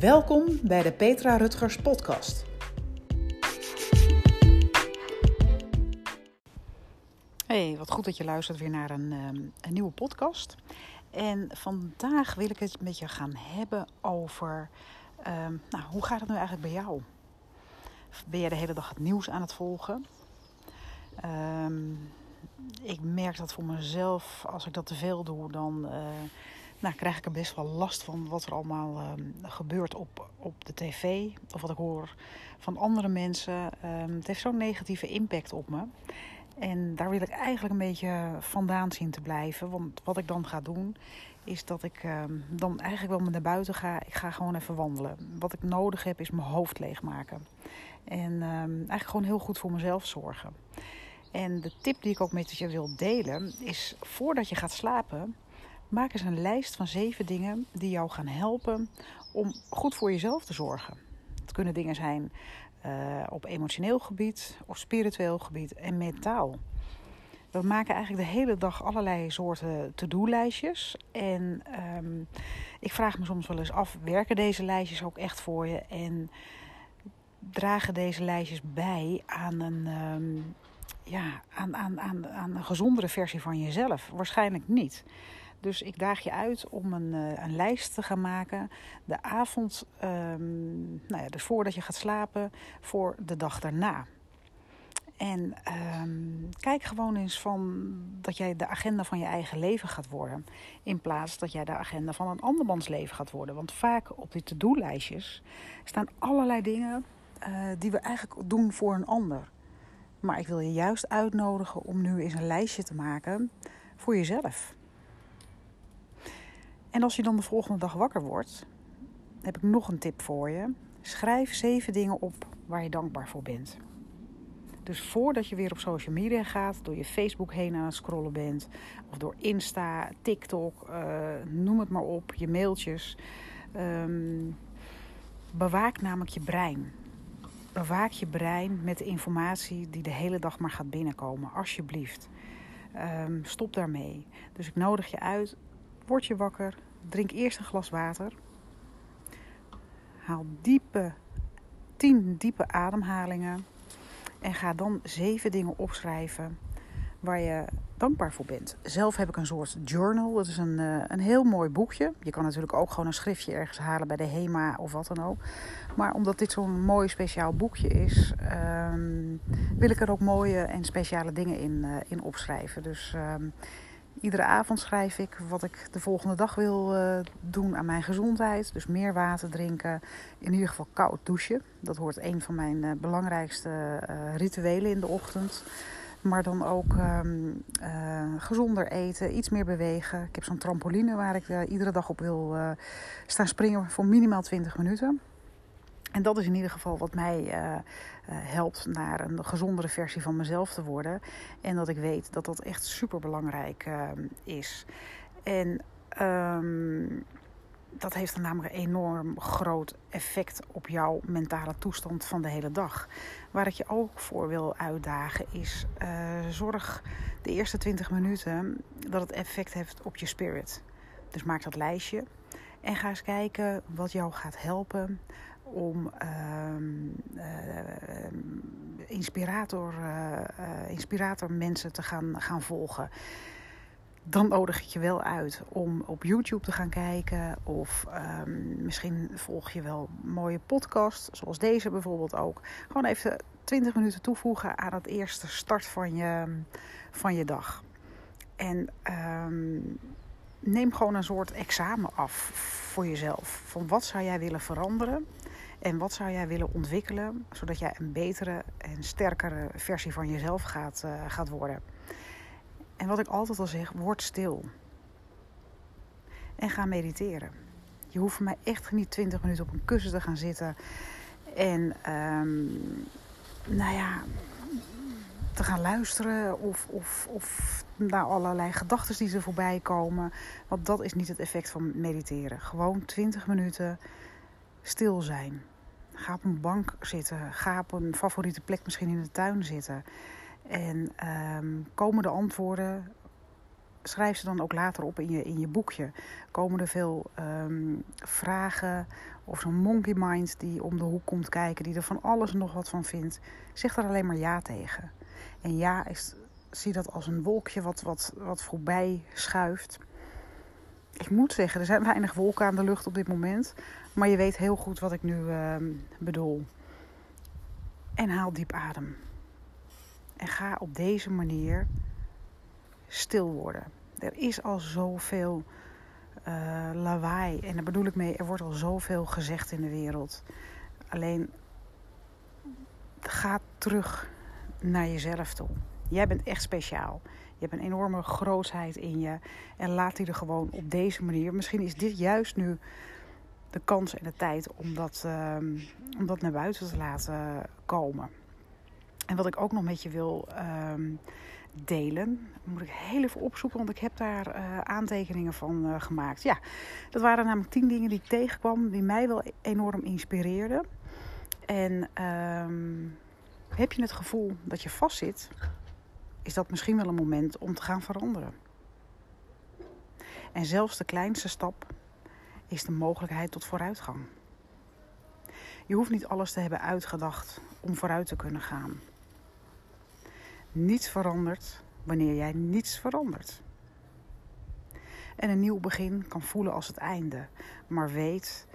Welkom bij de Petra Rutgers Podcast. Hey, wat goed dat je luistert weer naar een, ehm, een nieuwe podcast. En vandaag wil ik het met je gaan hebben over ehm, nou, hoe gaat het nu eigenlijk bij jou? Ben jij de hele dag het nieuws aan het volgen? Ehm, ik merk dat voor mezelf, als ik dat te veel doe, dan uh, nou, krijg ik er best wel last van wat er allemaal uh, gebeurt op, op de tv. Of wat ik hoor van andere mensen. Um, het heeft zo'n negatieve impact op me. En daar wil ik eigenlijk een beetje vandaan zien te blijven. Want wat ik dan ga doen, is dat ik um, dan eigenlijk wel naar buiten ga. Ik ga gewoon even wandelen. Wat ik nodig heb, is mijn hoofd leegmaken. En eigenlijk gewoon heel goed voor mezelf zorgen. En de tip die ik ook met je wil delen, is voordat je gaat slapen, maak eens een lijst van zeven dingen die jou gaan helpen om goed voor jezelf te zorgen. Het kunnen dingen zijn uh, op emotioneel gebied, of spiritueel gebied en mentaal. We maken eigenlijk de hele dag allerlei soorten to-do-lijstjes. En um, ik vraag me soms wel eens af: werken deze lijstjes ook echt voor je? En dragen deze lijstjes bij aan een, um, ja, aan, aan, aan, aan een gezondere versie van jezelf? Waarschijnlijk niet. Dus ik daag je uit om een, uh, een lijst te gaan maken. De avond, um, nou ja, dus voordat je gaat slapen, voor de dag daarna. En um, kijk gewoon eens van dat jij de agenda van je eigen leven gaat worden. In plaats dat jij de agenda van een andermans leven gaat worden. Want vaak op die to-do-lijstjes staan allerlei dingen uh, die we eigenlijk doen voor een ander. Maar ik wil je juist uitnodigen om nu eens een lijstje te maken voor jezelf. En als je dan de volgende dag wakker wordt, heb ik nog een tip voor je. Schrijf zeven dingen op waar je dankbaar voor bent. Dus voordat je weer op social media gaat, door je Facebook heen aan het scrollen bent, of door Insta, TikTok, uh, noem het maar op, je mailtjes, um, bewaak namelijk je brein. Bewaak je brein met de informatie die de hele dag maar gaat binnenkomen, alsjeblieft. Um, stop daarmee. Dus ik nodig je uit, word je wakker, drink eerst een glas water. Haal diepe, tien diepe ademhalingen. En ga dan zeven dingen opschrijven waar je dankbaar voor bent. Zelf heb ik een soort journal. Dat is een, uh, een heel mooi boekje. Je kan natuurlijk ook gewoon een schriftje ergens halen bij de HEMA of wat dan ook. Maar omdat dit zo'n mooi speciaal boekje is, um, wil ik er ook mooie en speciale dingen in, uh, in opschrijven. Dus um, iedere avond schrijf ik wat ik de volgende dag wil uh, doen aan mijn gezondheid. Dus meer water drinken, in ieder geval koud douchen. Dat hoort een van mijn uh, belangrijkste uh, rituelen in de ochtend. Maar dan ook um, gezonder eten, iets meer bewegen. Ik heb zo'n trampoline waar ik iedere dag op wil staan springen voor minimaal 20 minuten. En dat is in ieder geval wat mij helpt naar een gezondere versie van mezelf te worden. En dat ik weet dat dat echt super belangrijk uh, is. En um, dat heeft dan namelijk een enorm groot effect op jouw mentale toestand van de hele dag. Waar ik je ook voor wil uitdagen is: zorg de eerste 20 minuten dat het effect heeft op je spirit. Dus maak dat lijstje. En ga eens kijken wat jou gaat helpen om um, inspirator, uh, uh, inspirator mensen te gaan, gaan volgen. Dan nodig ik je wel uit om op YouTube te gaan kijken. Of um, misschien volg je wel mooie podcasts, zoals deze bijvoorbeeld ook. Gewoon even 20 minuten toevoegen aan het eerste start van je, van je dag. En um, neem gewoon een soort examen af voor jezelf. Van wat zou jij willen veranderen? En wat zou jij willen ontwikkelen, zodat jij een betere en sterkere versie van jezelf gaat, uh, gaat worden? En wat ik altijd al zeg, word stil. En ga mediteren. Je hoeft mij echt niet 20 minuten op een kussen te gaan zitten. En um, nou ja, te gaan luisteren of, of, of naar allerlei gedachten die er voorbij komen. Want dat is niet het effect van mediteren. Gewoon 20 minuten stil zijn. Ga op een bank zitten. Ga op een favoriete plek misschien in de tuin zitten. En um, komen de antwoorden schrijf ze dan ook later op in je, in je boekje. Komen er veel ehm, vragen of zo'n monkey mind die om de hoek komt kijken, die er van alles nog wat van vindt. Zeg er alleen maar ja tegen. En ja, is, zie dat als een wolkje wat, wat, wat voorbij schuift. Ik moet zeggen, er zijn weinig wolken aan de lucht op dit moment. Maar je weet heel goed wat ik nu uh, bedoel. En haal diep adem. En ga op deze manier stil worden. Er is al zoveel uh, lawaai. En daar bedoel ik mee, er wordt al zoveel gezegd in de wereld. Alleen ga terug naar jezelf toe. Jij bent echt speciaal. Je hebt een enorme grootheid in je. En laat die er gewoon op deze manier. Misschien is dit juist nu de kans en de tijd om dat, uh, om dat naar buiten te laten komen. En wat ik ook nog met je wil uh, delen, moet ik heel even opzoeken, want ik heb daar uh, aantekeningen van uh, gemaakt. Ja, dat waren namelijk tien dingen die ik tegenkwam, die mij wel enorm inspireerden. En ehm, heb je het gevoel dat je vastzit, is dat misschien wel een moment om te gaan veranderen. En zelfs de kleinste stap is de mogelijkheid tot vooruitgang. Je hoeft niet alles te hebben uitgedacht om vooruit te kunnen gaan. Niets verandert wanneer jij niets verandert. En een nieuw begin kan voelen als het einde, maar weet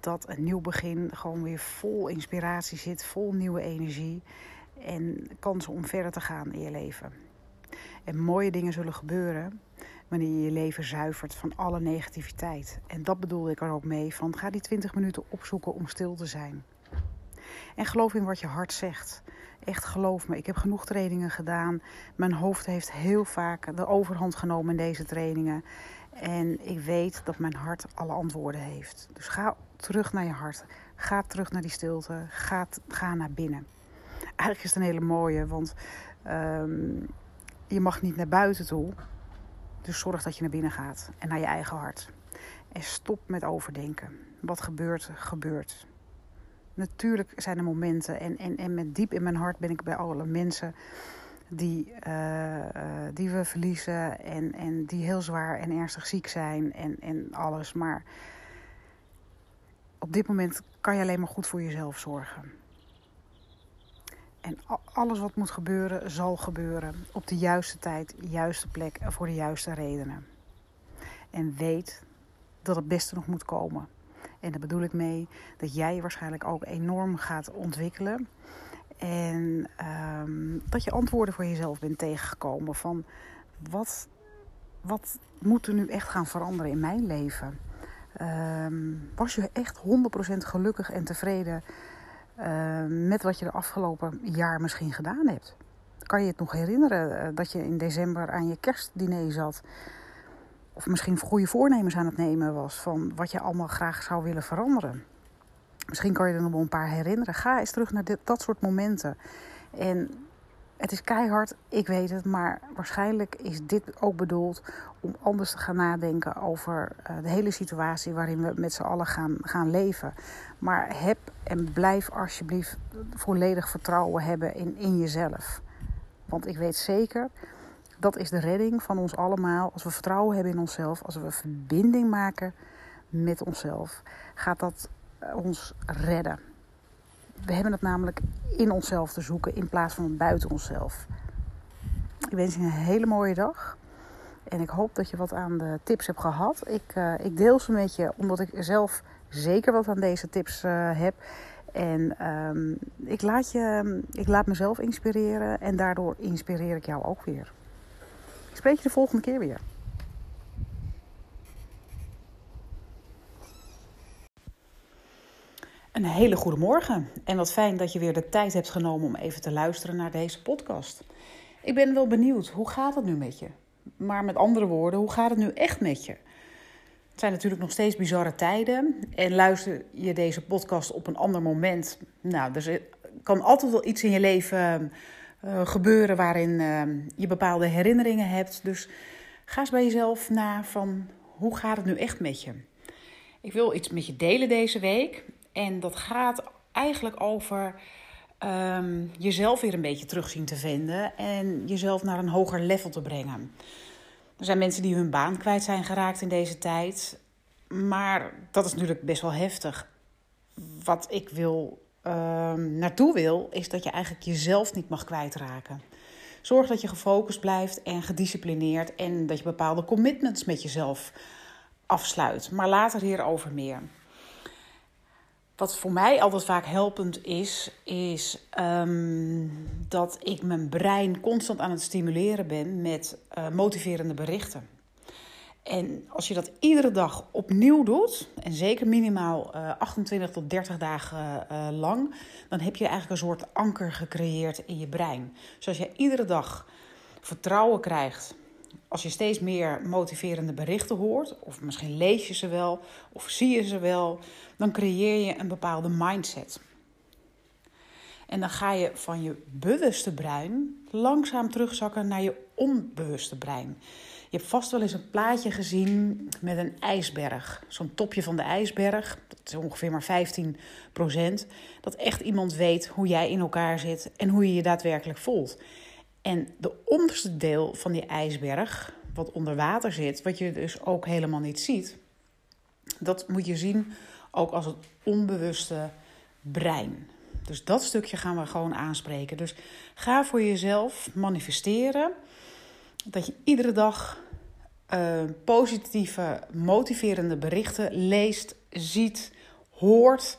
dat een nieuw begin gewoon weer vol inspiratie zit, vol nieuwe energie en kansen om verder te gaan in je leven. En mooie dingen zullen gebeuren wanneer je je leven zuivert van alle negativiteit. En dat bedoel ik er ook mee van ga die 20 minuten opzoeken om stil te zijn. En geloof in wat je hart zegt. Echt geloof me, ik heb genoeg trainingen gedaan. Mijn hoofd heeft heel vaak de overhand genomen in deze trainingen. En ik weet dat mijn hart alle antwoorden heeft. Dus ga terug naar je hart. Ga terug naar die stilte. Ga, ga naar binnen. Eigenlijk is het een hele mooie, want um, je mag niet naar buiten toe. Dus zorg dat je naar binnen gaat en naar je eigen hart. En stop met overdenken. Wat gebeurt, gebeurt. Natuurlijk zijn er momenten, en, en, en met diep in mijn hart ben ik bij alle mensen die, uh, die we verliezen en, en die heel zwaar en ernstig ziek zijn en, en alles. Maar op dit moment kan je alleen maar goed voor jezelf zorgen. En alles wat moet gebeuren, zal gebeuren. Op de juiste tijd, juiste plek en voor de juiste redenen. En weet dat het beste nog moet komen. En daar bedoel ik mee dat jij je waarschijnlijk ook enorm gaat ontwikkelen. En um, dat je antwoorden voor jezelf bent tegengekomen van wat, wat moet er nu echt gaan veranderen in mijn leven? Um, was je echt 100% gelukkig en tevreden uh, met wat je de afgelopen jaar misschien gedaan hebt? Kan je het nog herinneren uh, dat je in december aan je kerstdiner zat? Of misschien goede voornemens aan het nemen was van wat je allemaal graag zou willen veranderen? Misschien kan je er nog wel een paar herinneren. Ga eens terug naar dit, dat soort momenten. En het is keihard, ik weet het, maar waarschijnlijk is dit ook bedoeld om anders te gaan nadenken over uh, de hele situatie waarin we met z'n allen gaan, gaan leven. Maar heb en blijf alsjeblieft volledig vertrouwen hebben in, in jezelf. Want ik weet zeker, dat is de redding van ons allemaal. Als we vertrouwen hebben in onszelf, als we verbinding maken met onszelf, gaat dat ons redden. We hebben het namelijk in onszelf te zoeken in plaats van buiten onszelf. Ik wens je een hele mooie dag. En ik hoop dat je wat aan de tips hebt gehad. Ik, uh, ik deel ze met je omdat ik zelf zeker wat aan deze tips uh, heb. En um, ik, laat je, ik laat mezelf inspireren en daardoor inspireer ik jou ook weer. Ik spreek je de volgende keer weer. Een hele goede morgen en wat fijn dat je weer de tijd hebt genomen om even te luisteren naar deze podcast. Ik ben wel benieuwd, hoe gaat het nu met je? Maar met andere woorden, hoe gaat het nu echt met je? Het zijn natuurlijk nog steeds bizarre tijden en luister je deze podcast op een ander moment. Nou, er kan altijd wel iets in je leven uh, gebeuren waarin uh, je bepaalde herinneringen hebt. Dus ga eens bij jezelf na van hoe gaat het nu echt met je? Ik wil iets met je delen deze week. En dat gaat eigenlijk over um, jezelf weer een beetje terug zien te vinden en jezelf naar een hoger level te brengen. Er zijn mensen die hun baan kwijt zijn geraakt in deze tijd. Maar dat is natuurlijk best wel heftig. Wat ik wil, uh, naartoe wil, is dat je eigenlijk jezelf niet mag kwijtraken. Zorg dat je gefocust blijft en gedisciplineerd en dat je bepaalde commitments met jezelf afsluit. Maar later hierover meer. Wat voor mij altijd vaak helpend is, is um, dat ik mijn brein constant aan het stimuleren ben met uh, motiverende berichten. En als je dat iedere dag opnieuw doet, en zeker minimaal uh, 28 tot 30 dagen uh, lang, dan heb je eigenlijk een soort anker gecreëerd in je brein. Dus als je iedere dag vertrouwen krijgt, als je steeds meer motiverende berichten hoort, of misschien lees je ze wel, of zie je ze wel, dan creëer je een bepaalde mindset. En dan ga je van je bewuste brein langzaam terugzakken naar je onbewuste brein. Je hebt vast wel eens een plaatje gezien met een ijsberg. Zo'n topje van de ijsberg, dat is ongeveer maar 15% Dat echt iemand weet hoe jij in elkaar zit en hoe je je daadwerkelijk voelt. En de onderste deel van die ijsberg, wat onder water zit, wat je dus ook helemaal niet ziet, dat moet je zien ook als het onbewuste brein. Dus dat stukje gaan we gewoon aanspreken. Dus ga voor jezelf manifesteren dat je iedere dag uh, positieve, motiverende berichten leest, ziet, hoort.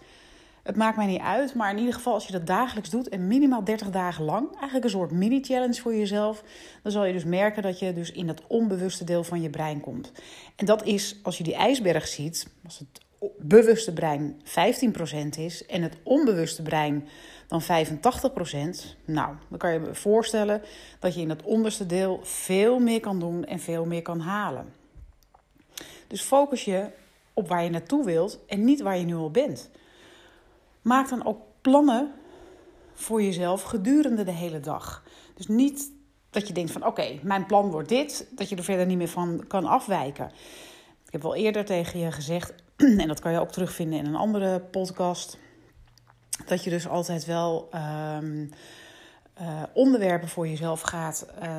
Het maakt mij niet uit, maar in ieder geval als je dat dagelijks doet en minimaal 30 dagen lang, eigenlijk een soort mini-challenge voor jezelf, dan zal je dus merken dat je dus in dat onbewuste deel van je brein komt. En dat is, als je die ijsberg ziet, als het bewuste brein 15% is en het onbewuste brein dan 85%, nou, dan kan je me voorstellen dat je in het onderste deel veel meer kan doen en veel meer kan halen. Dus focus je op waar je naartoe wilt en niet waar je nu al bent. Maak dan ook plannen voor jezelf gedurende de hele dag. Dus niet dat je denkt van oké, mijn plan wordt dit, dat je er verder niet meer van kan afwijken. Ik heb wel eerder tegen je gezegd, en dat kan je ook terugvinden in een andere podcast, dat je dus altijd wel um, uh, onderwerpen voor jezelf gaat uh,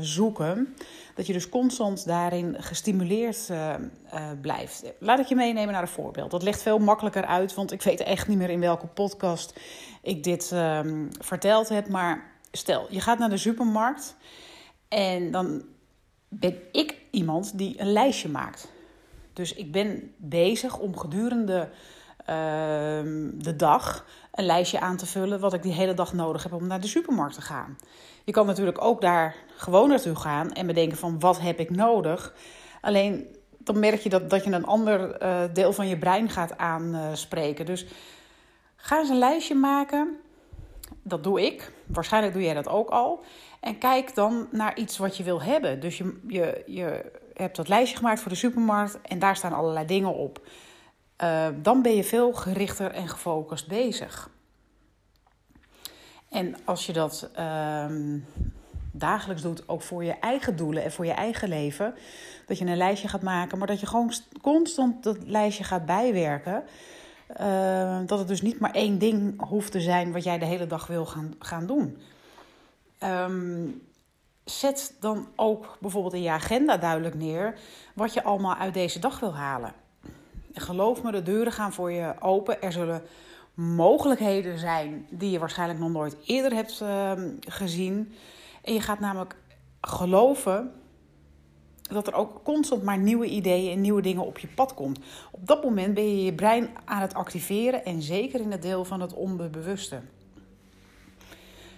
zoeken. Dat je dus constant daarin gestimuleerd uh, blijft. Laat ik je meenemen naar een voorbeeld. Dat ligt veel makkelijker uit, want ik weet echt niet meer in welke podcast ik dit um, verteld heb. Maar stel, je gaat naar de supermarkt en dan ben ik iemand die een lijstje maakt. Dus ik ben bezig om gedurende de dag een lijstje aan te vullen wat ik die hele dag nodig heb om naar de supermarkt te gaan. Je kan natuurlijk ook daar gewoon naartoe gaan en bedenken van wat heb ik nodig. Alleen dan merk je dat, dat je een ander uh, deel van je brein gaat aanspreken. Dus ga eens een lijstje maken. Dat doe ik. Waarschijnlijk doe jij dat ook al. En kijk dan naar iets wat je wil hebben. Dus je, je, je hebt dat lijstje gemaakt voor de supermarkt en daar staan allerlei dingen op. Uh, dan ben je veel gerichter en gefocust bezig. En als je dat uh, dagelijks doet, ook voor je eigen doelen en voor je eigen leven, dat je een lijstje gaat maken, maar dat je gewoon constant dat lijstje gaat bijwerken. Uh, dat het dus niet maar één ding hoeft te zijn wat jij de hele dag wil gaan, gaan doen. Um, zet dan ook bijvoorbeeld in je agenda duidelijk neer wat je allemaal uit deze dag wil halen. Geloof me, de deuren gaan voor je open. Er zullen mogelijkheden zijn die je waarschijnlijk nog nooit eerder hebt uh, gezien. En je gaat namelijk geloven dat er ook constant maar nieuwe ideeën en nieuwe dingen op je pad komt. Op dat moment ben je je brein aan het activeren en zeker in het deel van het onbewuste.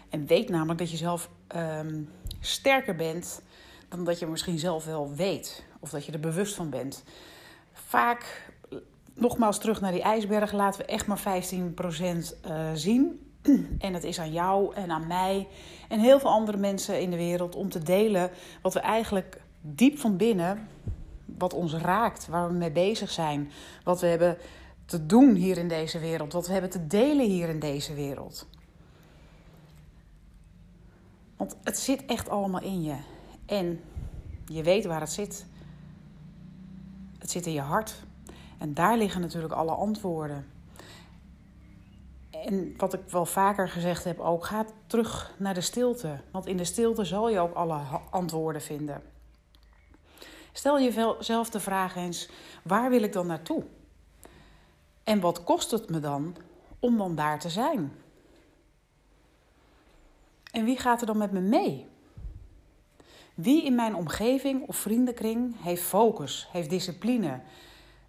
En weet namelijk dat je zelf um, sterker bent dan dat je misschien zelf wel weet of dat je er bewust van bent. Vaak, nogmaals terug naar die ijsberg, laten we echt maar 15% uh, zien. En het is aan jou en aan mij en heel veel andere mensen in de wereld om te delen wat we eigenlijk diep van binnen, wat ons raakt, waar we mee bezig zijn, wat we hebben te doen hier in deze wereld, wat we hebben te delen hier in deze wereld. Want het zit echt allemaal in je. En je weet waar het zit. Het zit in je hart. En daar liggen natuurlijk alle antwoorden. En wat ik wel vaker gezegd heb ook, ga terug naar de stilte. Want in de stilte zal je ook alle antwoorden vinden. Stel jezelf de vraag eens: waar wil ik dan naartoe? En wat kost het me dan om dan daar te zijn? En wie gaat er dan met me mee? Wie in mijn omgeving of vriendenkring heeft focus, heeft discipline,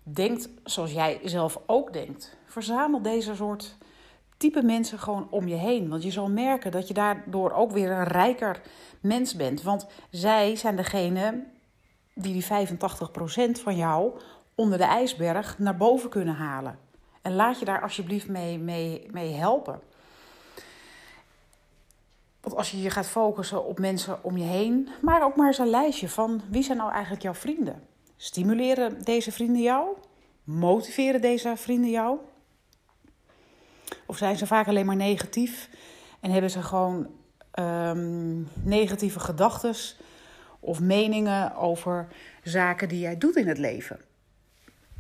denkt zoals jij zelf ook denkt? Verzamel deze soort type mensen gewoon om je heen. Want je zal merken dat je daardoor ook weer een rijker mens bent. Want zij zijn degene die die 85% van jou onder de ijsberg naar boven kunnen halen. En laat je daar alsjeblieft mee, mee, mee helpen. Want als je je gaat focussen op mensen om je heen, maar ook maar eens een lijstje van wie zijn nou eigenlijk jouw vrienden. Stimuleren deze vrienden jou? Motiveren deze vrienden jou? Of zijn ze vaak alleen maar negatief en hebben ze gewoon um, negatieve gedachten of meningen over zaken die jij doet in het leven?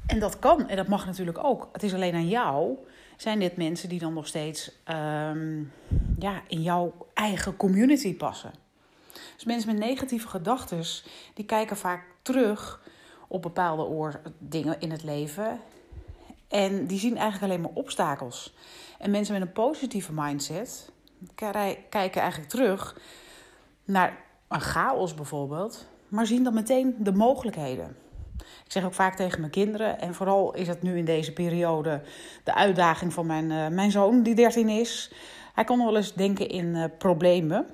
En dat kan en dat mag natuurlijk ook. Het is alleen aan jou. Zijn dit mensen die dan nog steeds um, ja, in jouw eigen community passen? Dus mensen met negatieve gedachten, die kijken vaak terug op bepaalde dingen in het leven. En die zien eigenlijk alleen maar obstakels. En mensen met een positieve mindset kijken eigenlijk terug naar een chaos bijvoorbeeld, maar zien dan meteen de mogelijkheden. Ik zeg ook vaak tegen mijn kinderen, en vooral is het nu in deze periode de uitdaging van mijn, uh, mijn zoon, die 13 is. Hij kon wel eens denken in uh, problemen.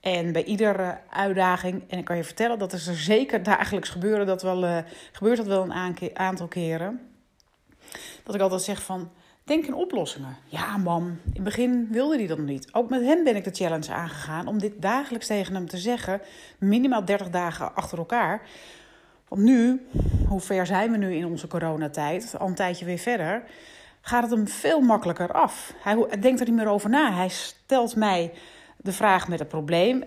En bij iedere uitdaging, en ik kan je vertellen dat is er zeker dagelijks gebeuren, dat wel, uh, gebeurt dat wel een aantal keren. Dat ik altijd zeg van, denk in oplossingen. Ja, mam, in het begin wilde hij dat niet. Ook met hem ben ik de challenge aangegaan om dit dagelijks tegen hem te zeggen. Minimaal 30 dagen achter elkaar. Want nu, hoe ver zijn we nu in onze coronatijd, al een tijdje weer verder, gaat het hem veel makkelijker af. Hij denkt er niet meer over na. Hij stelt mij de vraag met het probleem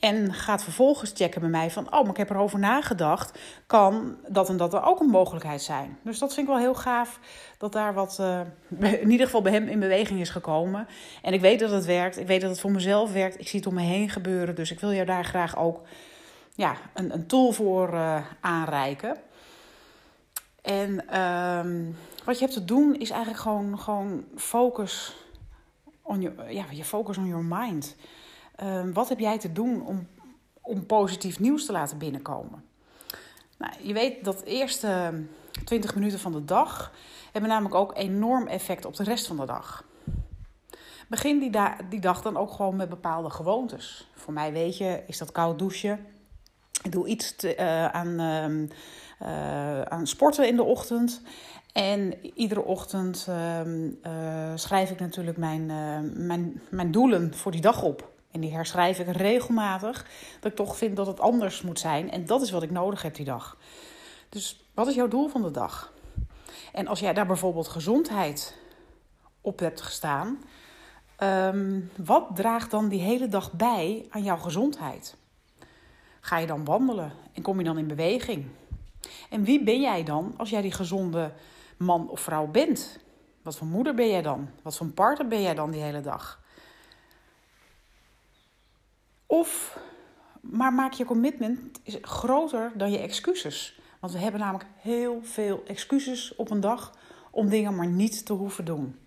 en gaat vervolgens checken bij mij van, oh, maar ik heb erover nagedacht. Kan dat en dat er ook een mogelijkheid zijn? Dus dat vind ik wel heel gaaf dat daar wat, uh, in ieder geval bij hem in beweging is gekomen. En ik weet dat het werkt. Ik weet dat het voor mezelf werkt. Ik zie het om me heen gebeuren. Dus ik wil jou daar graag ook ja, een, een tool voor uh, aanreiken. En um, wat je hebt te doen is eigenlijk gewoon, gewoon focus on your, ja, je focus on your mind. Um, wat heb jij te doen om, om positief nieuws te laten binnenkomen? Nou, je weet dat de eerste 20 minuten van de dag hebben namelijk ook enorm effect op de rest van de dag. Begin die, die dag dan ook gewoon met bepaalde gewoontes. Voor mij weet je, is dat koud douchen. Ik doe iets te, uh, aan, uh, aan sporten in de ochtend. En iedere ochtend uh, schrijf ik natuurlijk mijn, mijn, mijn doelen voor die dag op. En die herschrijf ik regelmatig. Dat ik toch vind dat het anders moet zijn. En dat is wat ik nodig heb die dag. Dus wat is jouw doel van de dag? En als jij daar bijvoorbeeld gezondheid op hebt gestaan, um, wat draagt dan die hele dag bij aan jouw gezondheid? Ga je dan wandelen en kom je dan in beweging? En wie ben jij dan als jij die gezonde man of vrouw bent? Wat voor moeder ben jij dan? Wat voor partner ben jij dan die hele dag? Of, maar maak je commitment groter dan je excuses. Want we hebben namelijk heel veel excuses op een dag om dingen maar niet te hoeven doen.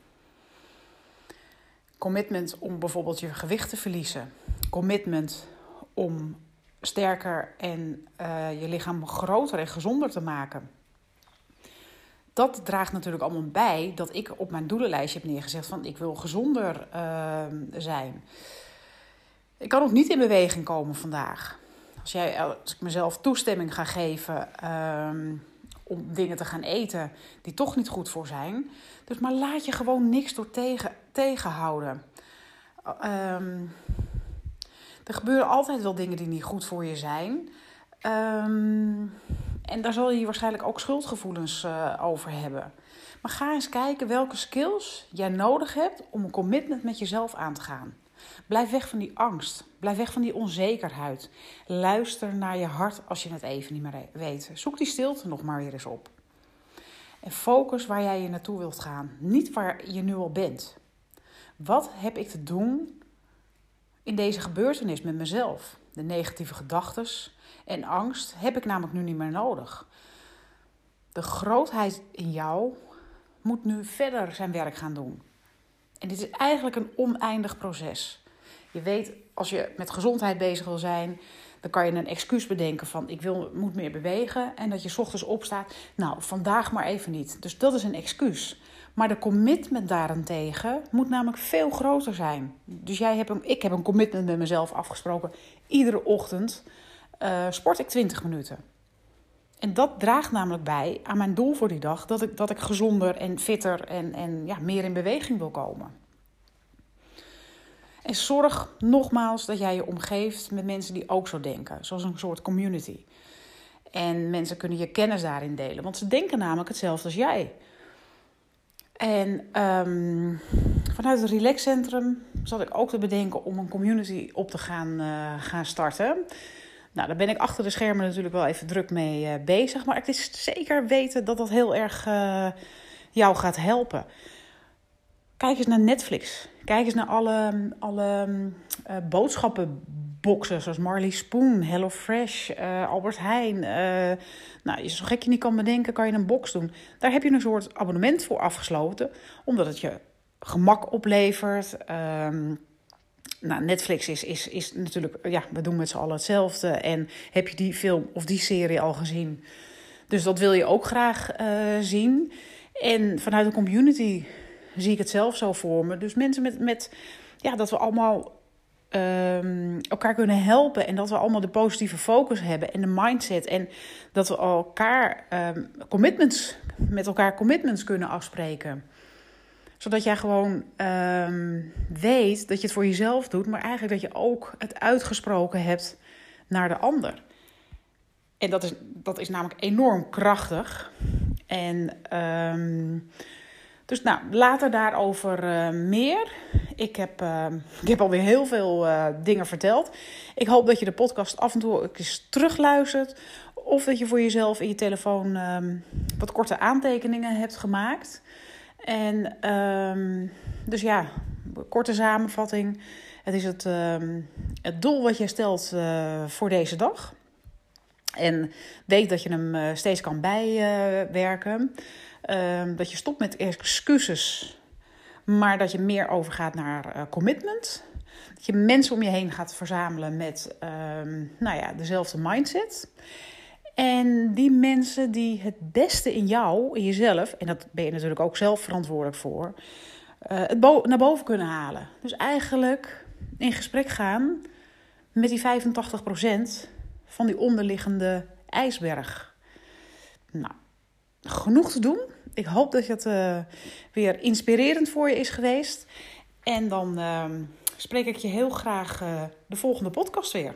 Commitment om bijvoorbeeld je gewicht te verliezen. Commitment om sterker en uh, je lichaam groter en gezonder te maken. Dat draagt natuurlijk allemaal bij dat ik op mijn doelenlijstje heb neergezet van ik wil gezonder uh, zijn. Ik kan ook niet in beweging komen vandaag. Als, jij, als ik mezelf toestemming ga geven um, om dingen te gaan eten die toch niet goed voor zijn. Dus maar laat je gewoon niks door tegen, tegenhouden. Um, er gebeuren altijd wel dingen die niet goed voor je zijn. Um, en daar zal je waarschijnlijk ook schuldgevoelens uh, over hebben. Maar ga eens kijken welke skills jij nodig hebt om een commitment met jezelf aan te gaan. Blijf weg van die angst. Blijf weg van die onzekerheid. Luister naar je hart als je het even niet meer weet. Zoek die stilte nog maar weer eens op. En focus waar jij je naartoe wilt gaan. Niet waar je nu al bent. Wat heb ik te doen in deze gebeurtenis met mezelf? de negatieve gedachten en angst heb ik namelijk nu niet meer nodig. De grootheid in jou moet nu verder zijn werk gaan doen. En dit is eigenlijk een oneindig proces. Je weet, als je met gezondheid bezig wil zijn, dan kan je een excuus bedenken van ik wil, moet meer bewegen. En dat je ochtends opstaat, nou vandaag maar even niet. Dus dat is een excuus. Maar de commitment daarentegen moet namelijk veel groter zijn. Dus jij hebt een, ik heb een commitment met mezelf afgesproken. Iedere ochtend uh, sport ik 20 minuten. En dat draagt namelijk bij aan mijn doel voor die dag. Dat ik, dat ik gezonder en fitter en, en ja, meer in beweging wil komen. En zorg nogmaals dat jij je omgeeft met mensen die ook zo denken. Zoals een soort community. En mensen kunnen je kennis daarin delen. Want ze denken namelijk hetzelfde als jij. En um, vanuit het relaxcentrum zat ik ook te bedenken om een community op te gaan, uh, gaan starten. Nou, daar ben ik achter de schermen natuurlijk wel even druk mee uh, bezig. Maar het is zeker weten dat dat heel erg uh, jou gaat helpen. Kijk eens naar Netflix. Kijk eens naar alle, alle uh, boodschappenboxen zoals Marley Spoon, HelloFresh, uh, Albert Heijn. Nou, zo gek je niet kan bedenken, kan je een box doen. Daar heb je een soort abonnement voor afgesloten, omdat het je gemak oplevert. Ehm, nou, Netflix is, is, is natuurlijk, ja, we doen met z'n allen hetzelfde. En heb je die film of die serie al gezien? Dus dat wil je ook graag zien. En vanuit een community zie ik het zelf zo voor me. Dus mensen met, met ja, dat we allemaal um, elkaar kunnen helpen. En dat we allemaal de positieve focus hebben en de mindset. En dat we elkaar um, commitments, met elkaar commitments kunnen afspreken. Zodat jij gewoon um, weet dat je het voor jezelf doet, maar eigenlijk dat je ook het uitgesproken hebt naar de ander. En dat is, dat is namelijk enorm krachtig. En um, dus nou, later daarover uh, meer. Ik heb, uh, ik heb alweer heel veel uh, dingen verteld. Ik hoop dat je de podcast af en toe eens terugluistert. Of dat je voor jezelf in je telefoon wat korte aantekeningen hebt gemaakt. En um, dus ja, korte samenvatting. Het is het, um, het doel wat je stelt voor deze dag. En weet dat je hem steeds kan bijwerken. Um, dat je stopt met excuses, maar dat je meer overgaat naar uh, commitment. Dat je mensen om je heen gaat verzamelen met nou ja, dezelfde mindset. En die mensen die het beste in jou, in jezelf, en dat ben je natuurlijk ook zelf verantwoordelijk voor, uh, het naar boven kunnen halen. Dus eigenlijk in gesprek gaan met die 85% van die onderliggende ijsberg. Nou, genoeg te doen. Ik hoop dat het uh, weer inspirerend voor je is geweest. En dan uh, spreek ik je heel graag uh, de volgende podcast weer.